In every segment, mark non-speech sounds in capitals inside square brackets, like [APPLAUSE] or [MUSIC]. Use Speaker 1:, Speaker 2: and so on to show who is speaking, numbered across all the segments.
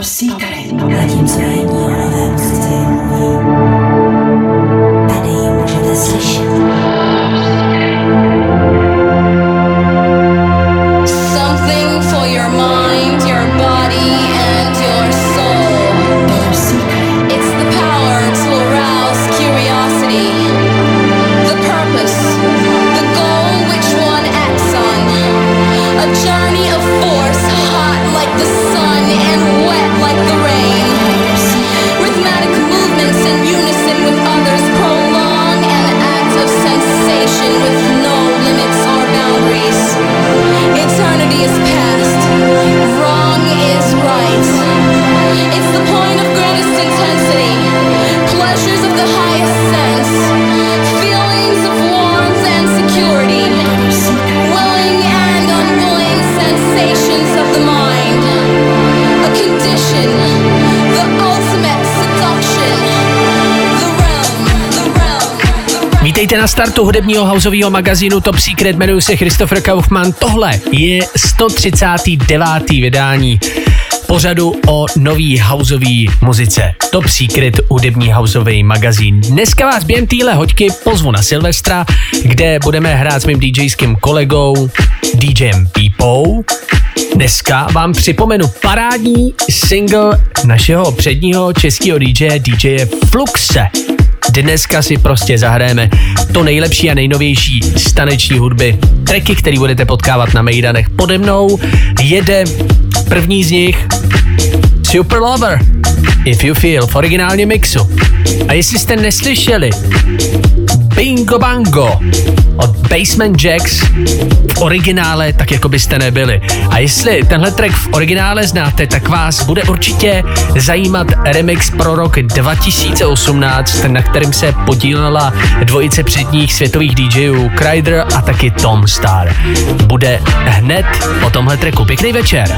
Speaker 1: Top Secret. Zatímco
Speaker 2: Vítejte na startu hudebního houseového magazínu Top Secret, jmenuji se Christopher Kaufman. Tohle je 139. vydání pořadu o nový houseový muzice. Top Secret hudební houseový magazín. Dneska vás během téhle hoďky pozvu na Silvestra, kde budeme hrát s mým DJským kolegou DJem Peepou. Dneska vám připomenu parádní single našeho předního českého DJ, DJ Fluxe. Dneska si prostě zahrajeme to nejlepší a nejnovější z taneční hudby. Tracky, který budete potkávat na Mejdanech pode mnou, jede první z nich Super Lover, If You Feel v originálním mixu. A jestli jste neslyšeli Bingo Bango od Basement Jacks v originále, tak jako byste nebyli. A jestli tenhle track v originále znáte, tak vás bude určitě zajímat remix pro rok 2018, na kterým se podílela dvojice předních světových DJů Kryder a taky Tom Star. Bude hned o tomhle tracku. Pěkný večer.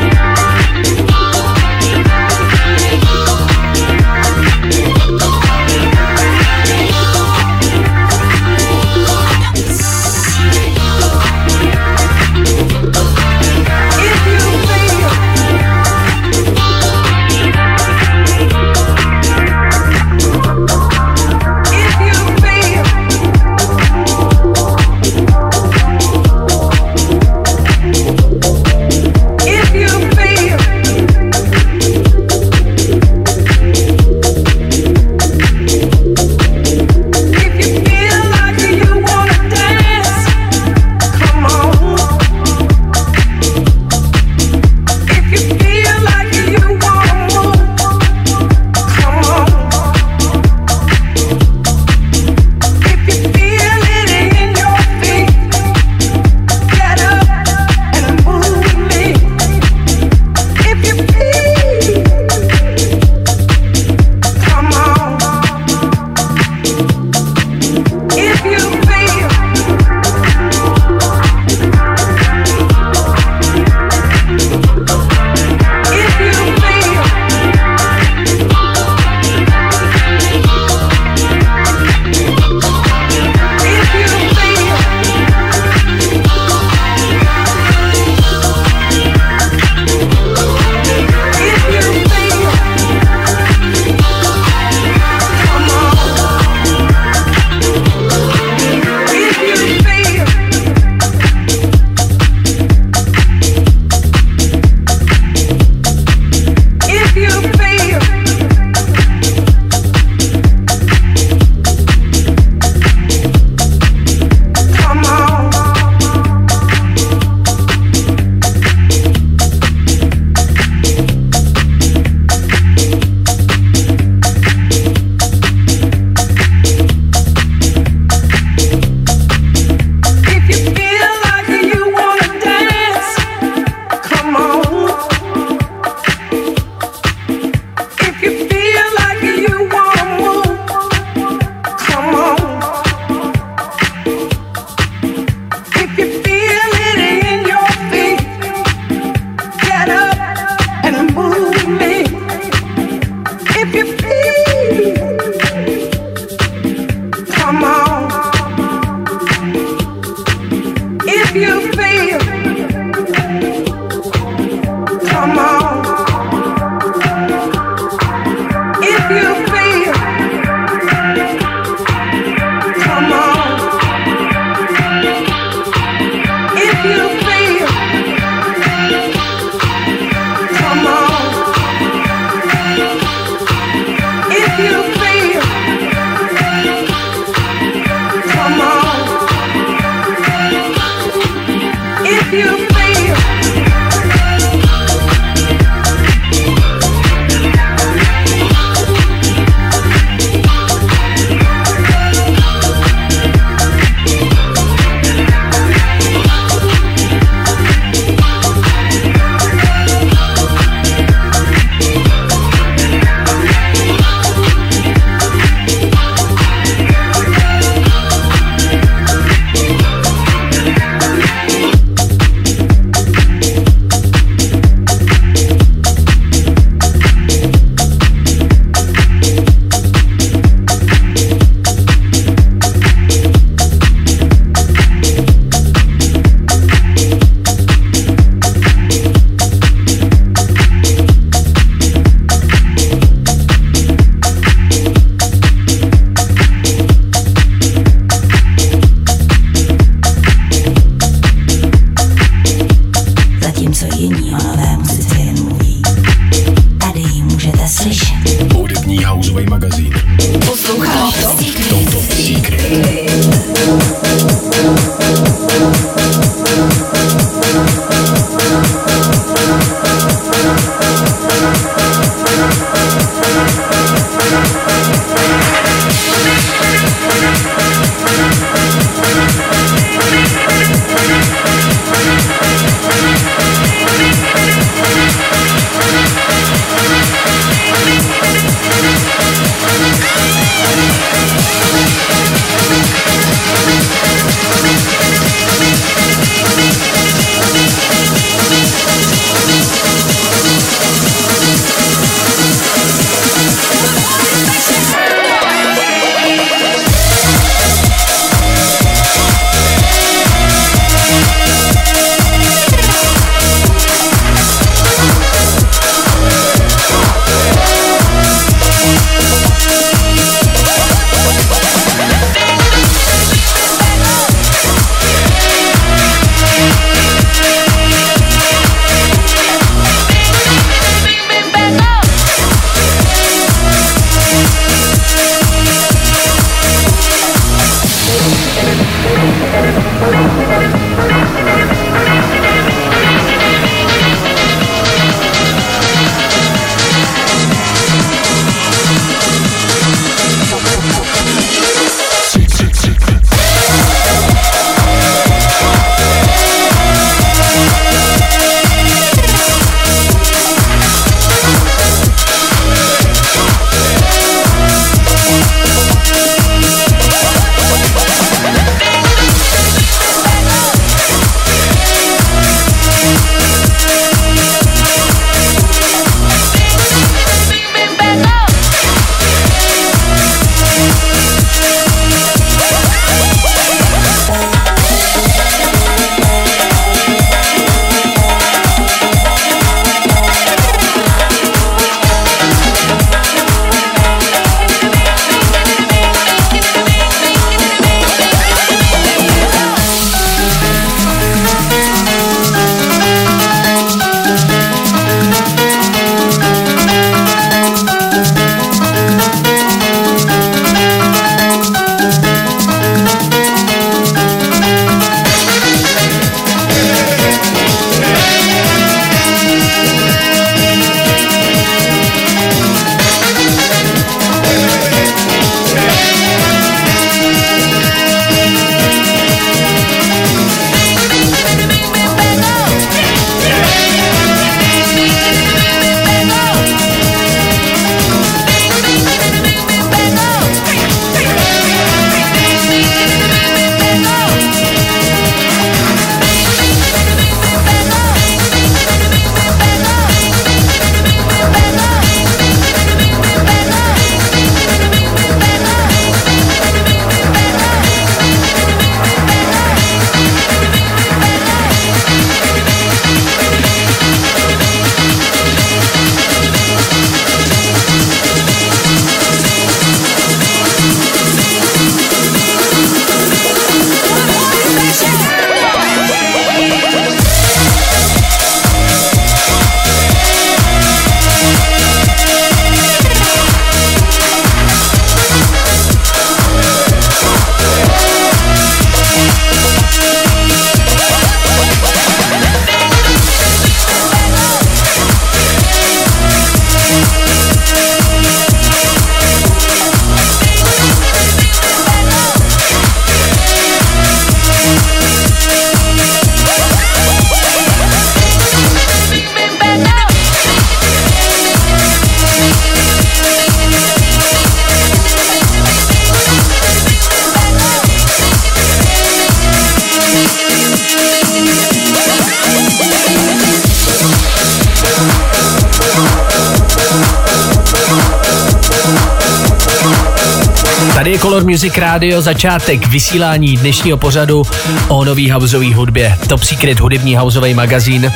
Speaker 2: Color Music Radio, začátek vysílání dnešního pořadu o nový houseový hudbě. Top Secret hudební houseový magazín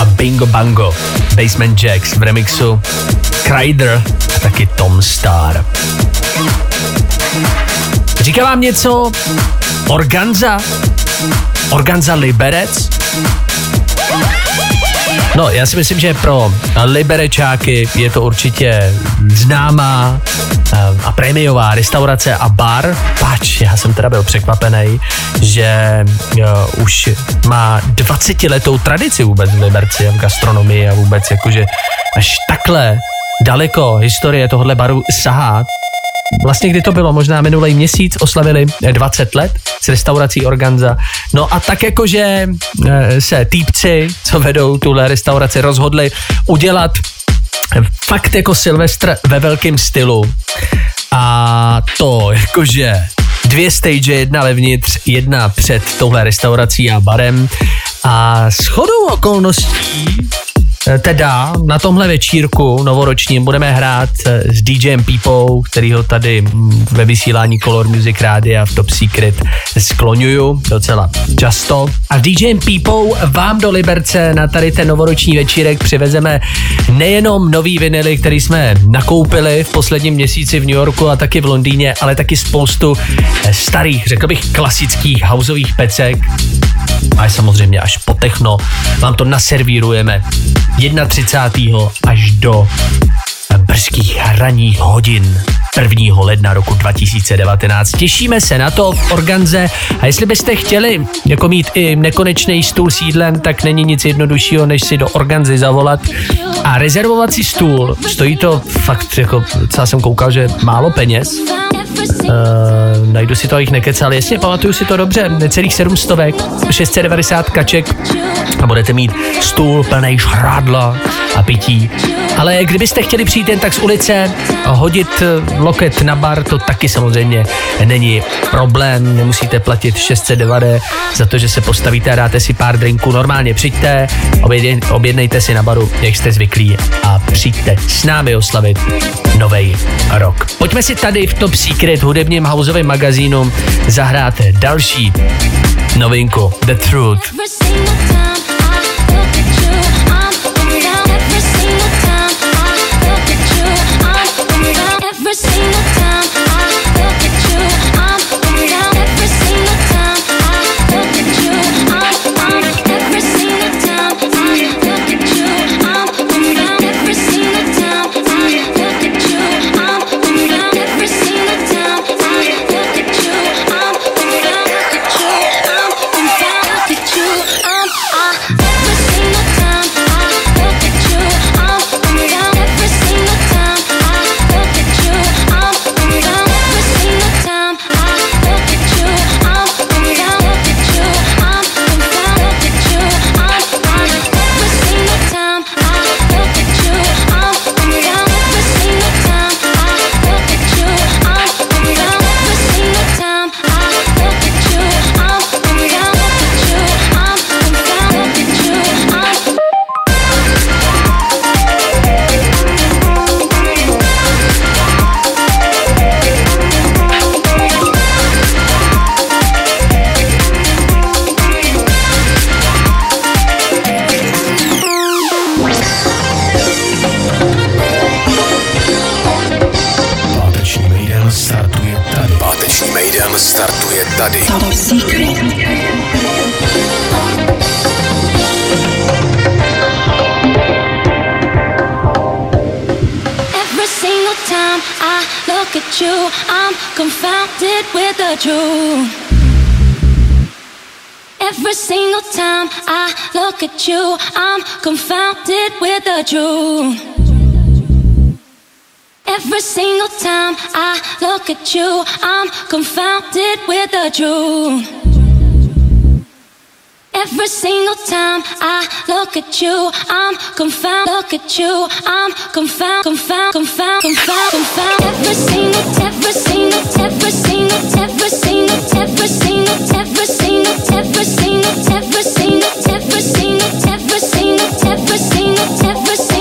Speaker 2: a Bingo Bango, Basement Jacks v remixu, Kryder a taky Tom Star. Říká vám něco Organza? Organza Liberec? No, já si myslím, že pro liberečáky je to určitě známá a prémiová restaurace a bar. Pač, já jsem teda byl překvapený, že uh, už má 20 letou tradici vůbec v Liberci v gastronomii a vůbec jakože až takhle daleko historie tohohle baru sahá, vlastně kdy to bylo, možná minulý měsíc oslavili 20 let s restaurací Organza. No a tak jakože eh, se týpci, co vedou tuhle restauraci, rozhodli udělat fakt jako Silvestr ve velkém stylu. A to jakože dvě stage, jedna levnitř, jedna před touhle restaurací a barem. A shodou okolností teda na tomhle večírku novoročním budeme hrát eh, s DJem Peepou, kterýho tady mm, ve vysílání Color Music Rádia v Top Secret skloňuju docela často. A s DJem Peepou vám do Liberce na tady ten novoroční večírek přivezeme nejenom nový vinily, který jsme nakoupili v posledním měsíci v New Yorku a taky v Londýně, ale taky spoustu eh, starých, řekl bych, klasických houseových pecek, a samozřejmě až po techno. Vám to naservírujeme 31. až do brzkých hraních hodin 1. ledna roku 2019. Těšíme se na to v Organze a jestli byste chtěli jako mít i nekonečný stůl s jídlem, tak není nic jednoduššího, než si do Organzy zavolat a rezervovat si stůl. Stojí to fakt, jako co jsem koukal, že málo peněz. Uh, najdu si to, abych nekecal. Jasně, pamatuju si to dobře. Necelých 700, 690 kaček a budete mít stůl plný šrádla a pití. Ale kdybyste chtěli přijít jen tak z ulice, hodit eh, loket na bar, to taky samozřejmě není problém. Nemusíte platit 690 za to, že se postavíte a dáte si pár drinků. Normálně přijďte, objednejte si na baru, jak jste zvyklí a přijďte s námi oslavit nový rok. Pojďme si tady v Top Secret Secret hudebním houseovým magazínům zahráte další novinku The Truth.
Speaker 3: You, I'm confounded. With a drew Every single time I look at you, I'm confounded, Look at you, I'm confounded, confounded, confounded, confounded. Every single, every single, every single, every single, every single, every single, every single, every single, every single, every single, every single, every single,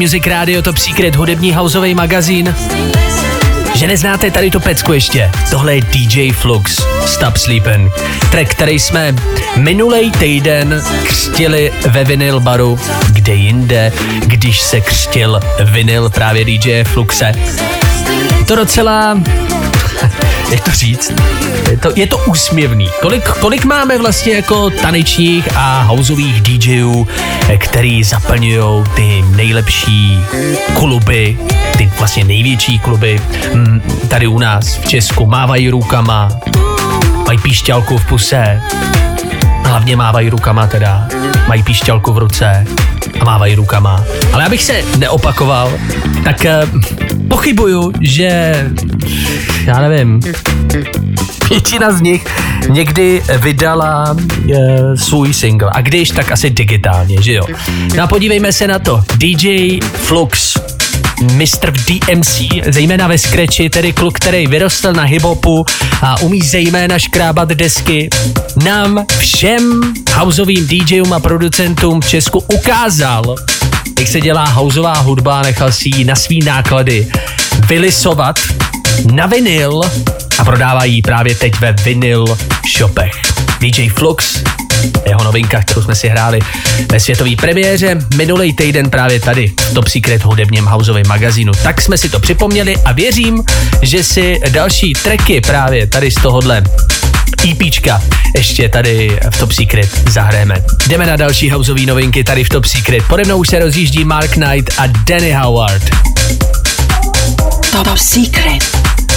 Speaker 2: Music Radio, Top Secret, hudební houseový magazín. Že neznáte tady to pecku ještě? Tohle je DJ Flux, Stop Sleepin'. Track, který jsme minulý týden křtili ve vinyl baru, kde jinde, když se křtil vinyl právě DJ Fluxe. To docela jak to říct, je to, je to úsměvný. Kolik, kolik máme vlastně jako tanečních a houseových DJů, který zaplňují ty nejlepší kluby, ty vlastně největší kluby mm, tady u nás v Česku, mávají rukama, mají píšťalku v puse, hlavně mávají rukama teda, mají píšťalku v ruce a mávají rukama. Ale abych se neopakoval, tak eh, pochybuju, že já nevím, většina z nich někdy vydala e, svůj single. A když, tak asi digitálně, že jo? No a podívejme se na to. DJ Flux, mistr v DMC, zejména ve scratchi, tedy kluk, který vyrostl na hiphopu a umí zejména škrábat desky, nám všem houseovým DJům a producentům v Česku ukázal, jak se dělá houseová hudba, nechal si ji na svý náklady vylisovat na vinyl a prodávají právě teď ve vinyl shopech. DJ Flux, jeho novinka, kterou jsme si hráli ve světové premiéře minulý týden právě tady v Top Secret hudebním houseovém magazínu. Tak jsme si to připomněli a věřím, že si další tracky právě tady z tohohle EPčka ještě tady v Top Secret zahrajeme. Jdeme na další houseové novinky tady v Top Secret. Pode mnou už se rozjíždí Mark Knight a Danny Howard.
Speaker 1: Top Secret.
Speaker 4: secret.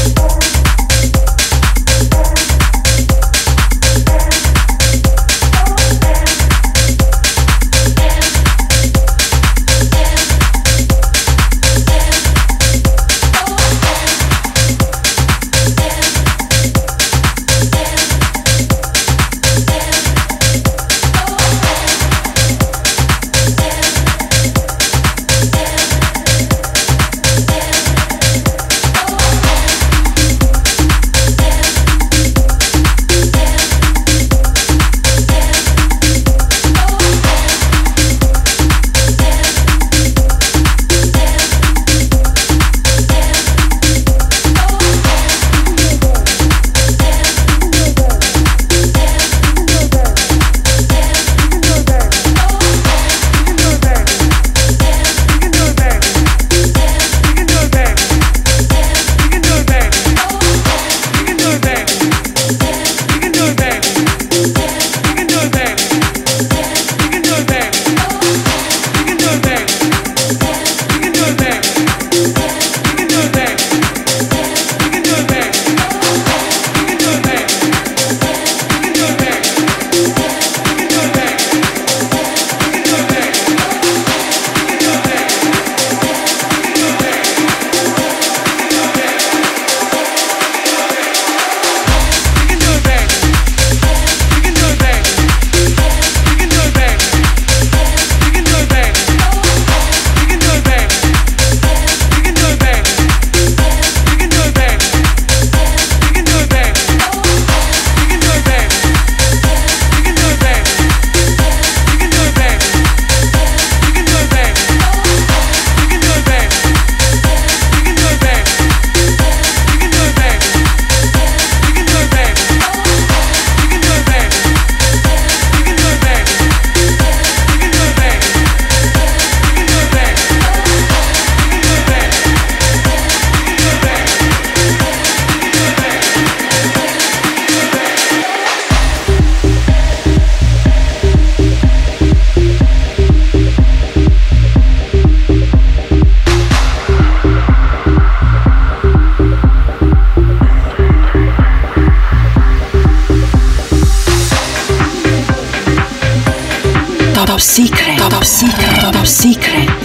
Speaker 4: Top secret.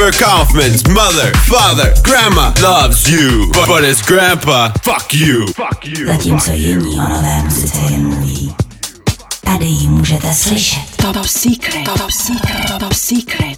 Speaker 5: Christopher Kaufman's mother, father, grandma loves you, but, but his grandpa, fuck you. Fuck you.
Speaker 6: Zatímco jiní o nové muzice jen mluví. Tady ji můžete slyšet.
Speaker 4: Top secret. Top secret. Top secret.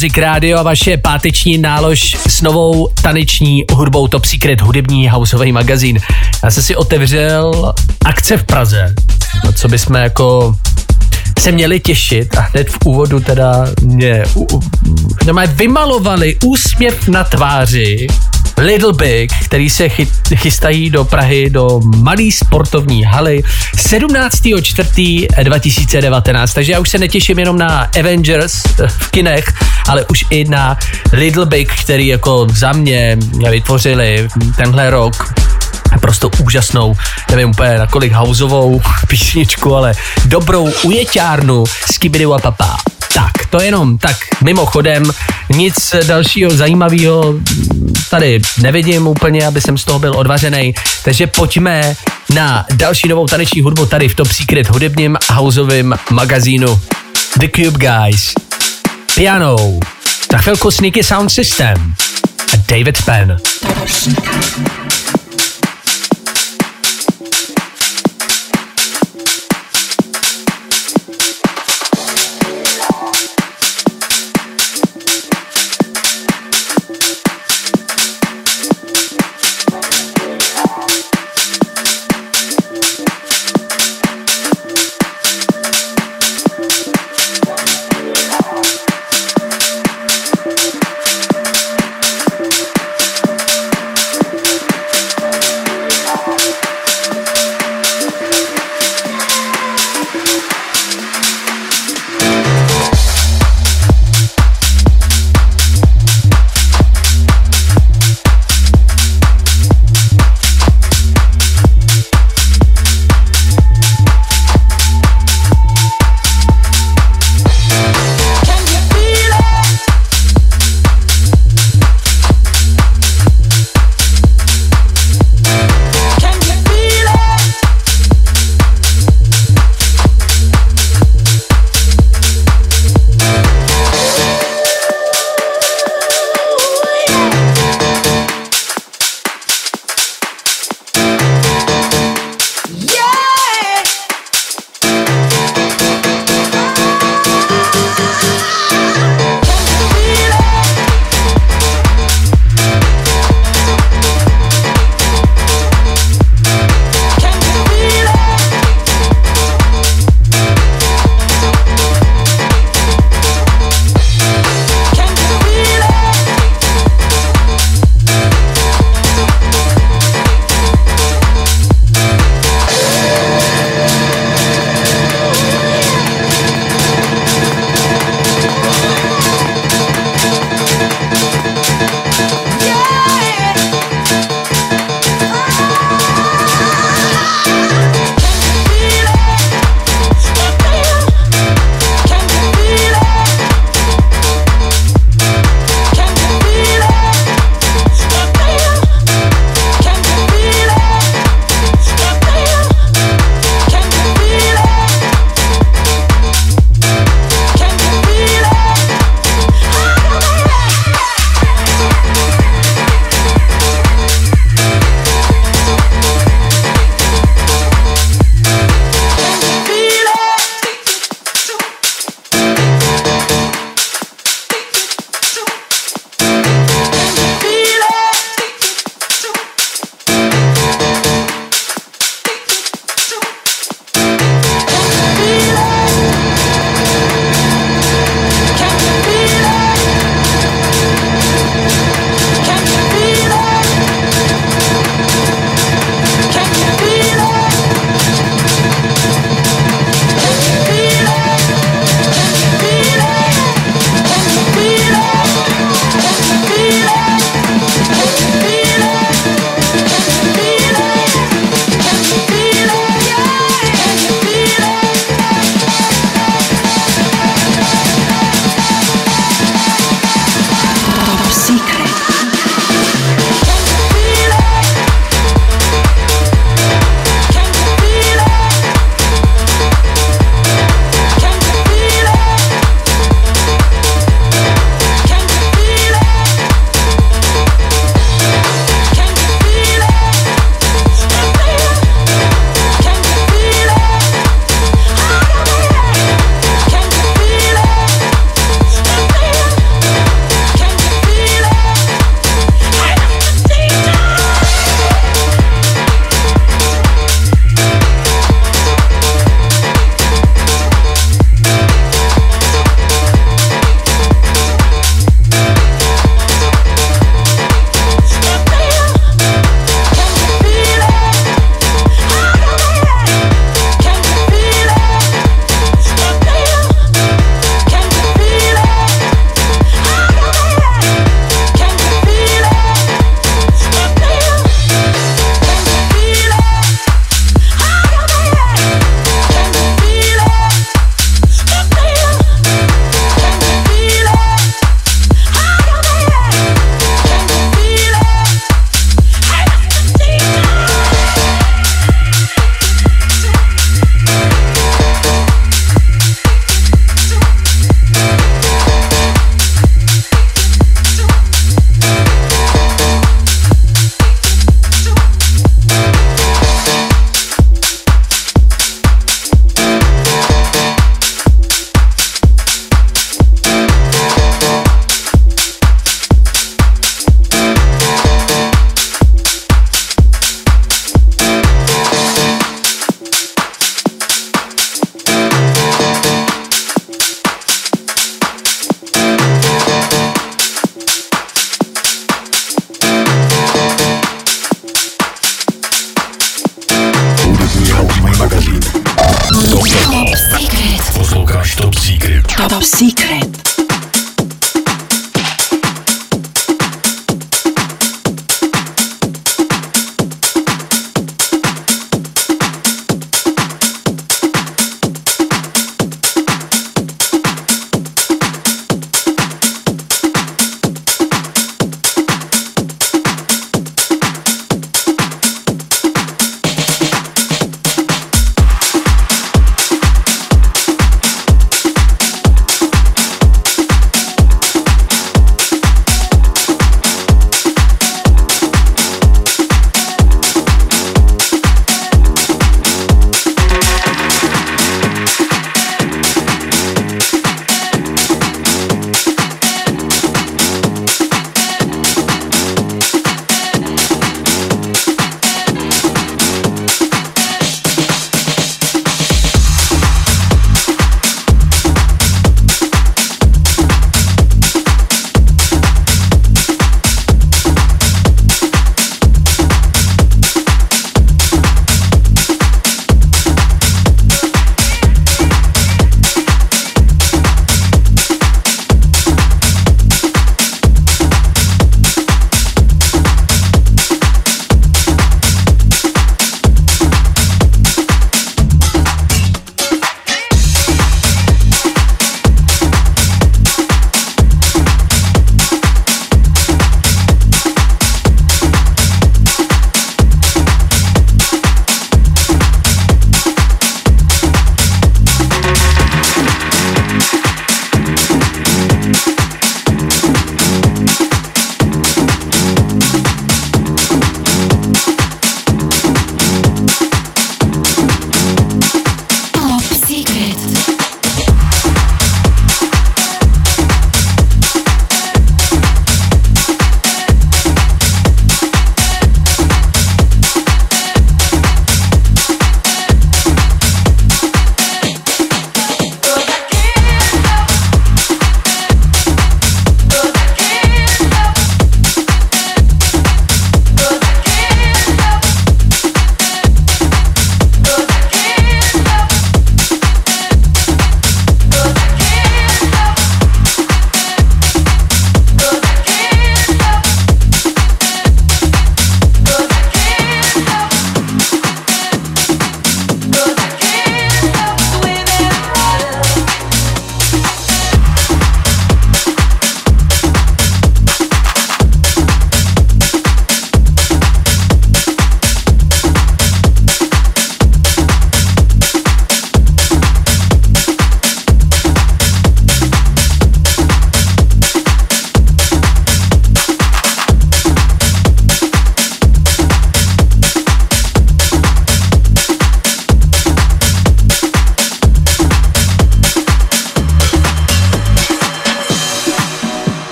Speaker 2: Music Radio a vaše páteční nálož s novou taneční hudbou Top Secret, hudební houseový magazín. Já jsem si otevřel akce v Praze, na co bychom jako se měli těšit a hned v úvodu teda mě u, u, vymalovali úsměv na tváři Little Big, který se chy, chystají do Prahy do malý sportovní haly 17.4.2019. Takže já už se netěším jenom na Avengers v kinech, ale už i na Little Big, který jako za mě vytvořili tenhle rok naprosto úžasnou, nevím úplně na kolik houseovou [LAUGHS] písničku, ale dobrou ujeťárnu z a Papa. Tak, to jenom tak mimochodem, nic dalšího zajímavého tady nevidím úplně, aby jsem z toho byl odvařený, takže pojďme na další novou taneční hudbu tady v Top Secret hudebním houseovém magazínu The Cube Guys. Piano, za chvilku Sneaky Sound System. A David Penn.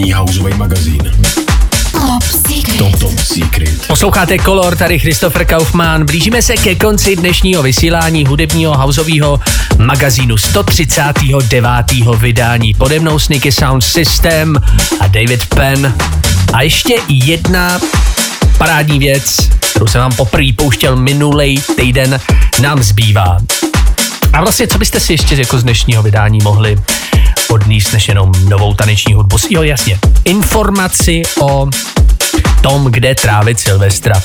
Speaker 7: První houseový magazín.
Speaker 4: Top Secret.
Speaker 7: Top Top Secret.
Speaker 2: Posloucháte Color, tady Christopher Kaufmann. Blížíme se ke konci dnešního vysílání hudebního houseového magazínu 139. vydání. Pode mnou Sneaky Sound System a David Penn. A ještě jedna parádní věc, kterou jsem vám poprvé pouštěl minulý týden, nám zbývá. A vlastně, co byste si ještě jako z dnešního vydání mohli odníst než jenom novou taneční hudbu? Jo, jasně. Informaci o tom, kde trávit Silvestra.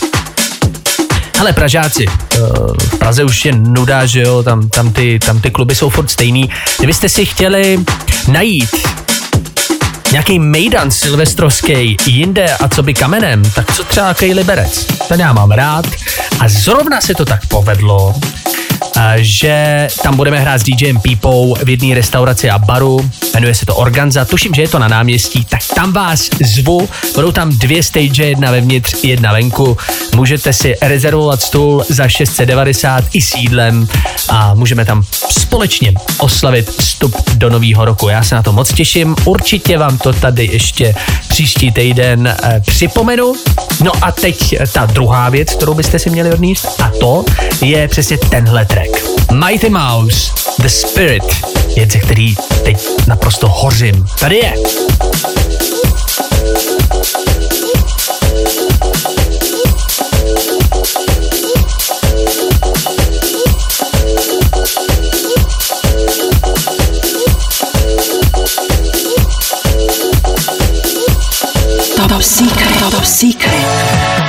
Speaker 2: Hele, Pražáci, eh, v Praze už je nuda, že jo, tam, tam, ty, tam ty kluby jsou furt stejný. Kdybyste si chtěli najít nějaký mejdan silvestrovský jinde a co by kamenem, tak co třeba jaký liberec. Ten já mám rád a zrovna se to tak povedlo, že tam budeme hrát s DJem Pípou v jedné restauraci a baru, jmenuje se to Organza, tuším, že je to na náměstí, tak tam vás zvu, budou tam dvě stage, jedna vevnitř, jedna venku, můžete si rezervovat stůl za 690 i sídlem a můžeme tam společně oslavit vstup do nového roku. Já se na to moc těším, určitě vám to tady ještě příští týden eh, připomenu. No a teď ta druhá věc, kterou byste si měli odníst a to je přesně tenhle track. Mighty Mouse, The Spirit, věc, který teď naprosto hořím. Tady je.
Speaker 4: Top Secret. Top Secret.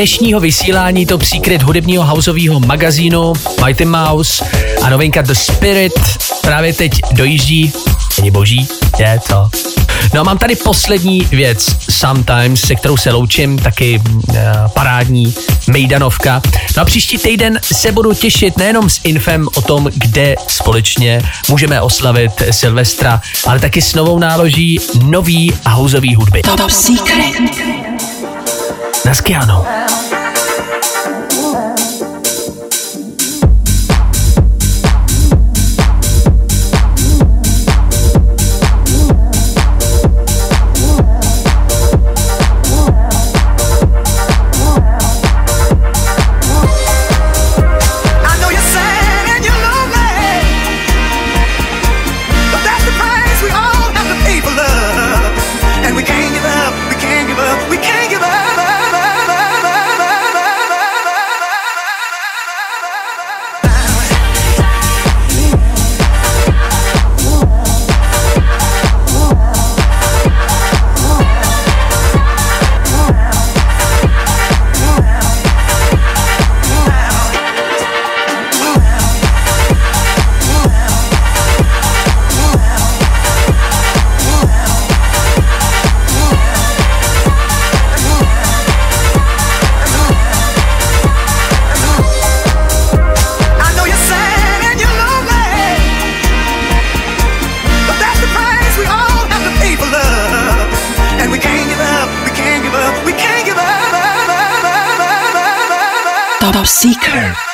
Speaker 2: Dnešního vysílání to příkryt hudebního houseového magazínu Mighty Mouse a novinka The Spirit právě teď dojíždí. Není boží? Je to. No a mám tady poslední věc, Sometimes, se kterou se loučím, taky uh, parádní Mejdanovka. No a příští týden se budu těšit nejenom s infem o tom, kde společně můžeme oslavit Silvestra, ale taky s novou náloží nový houseový hudby.
Speaker 4: Top Secret.
Speaker 2: Naschledanou.
Speaker 4: Seeker.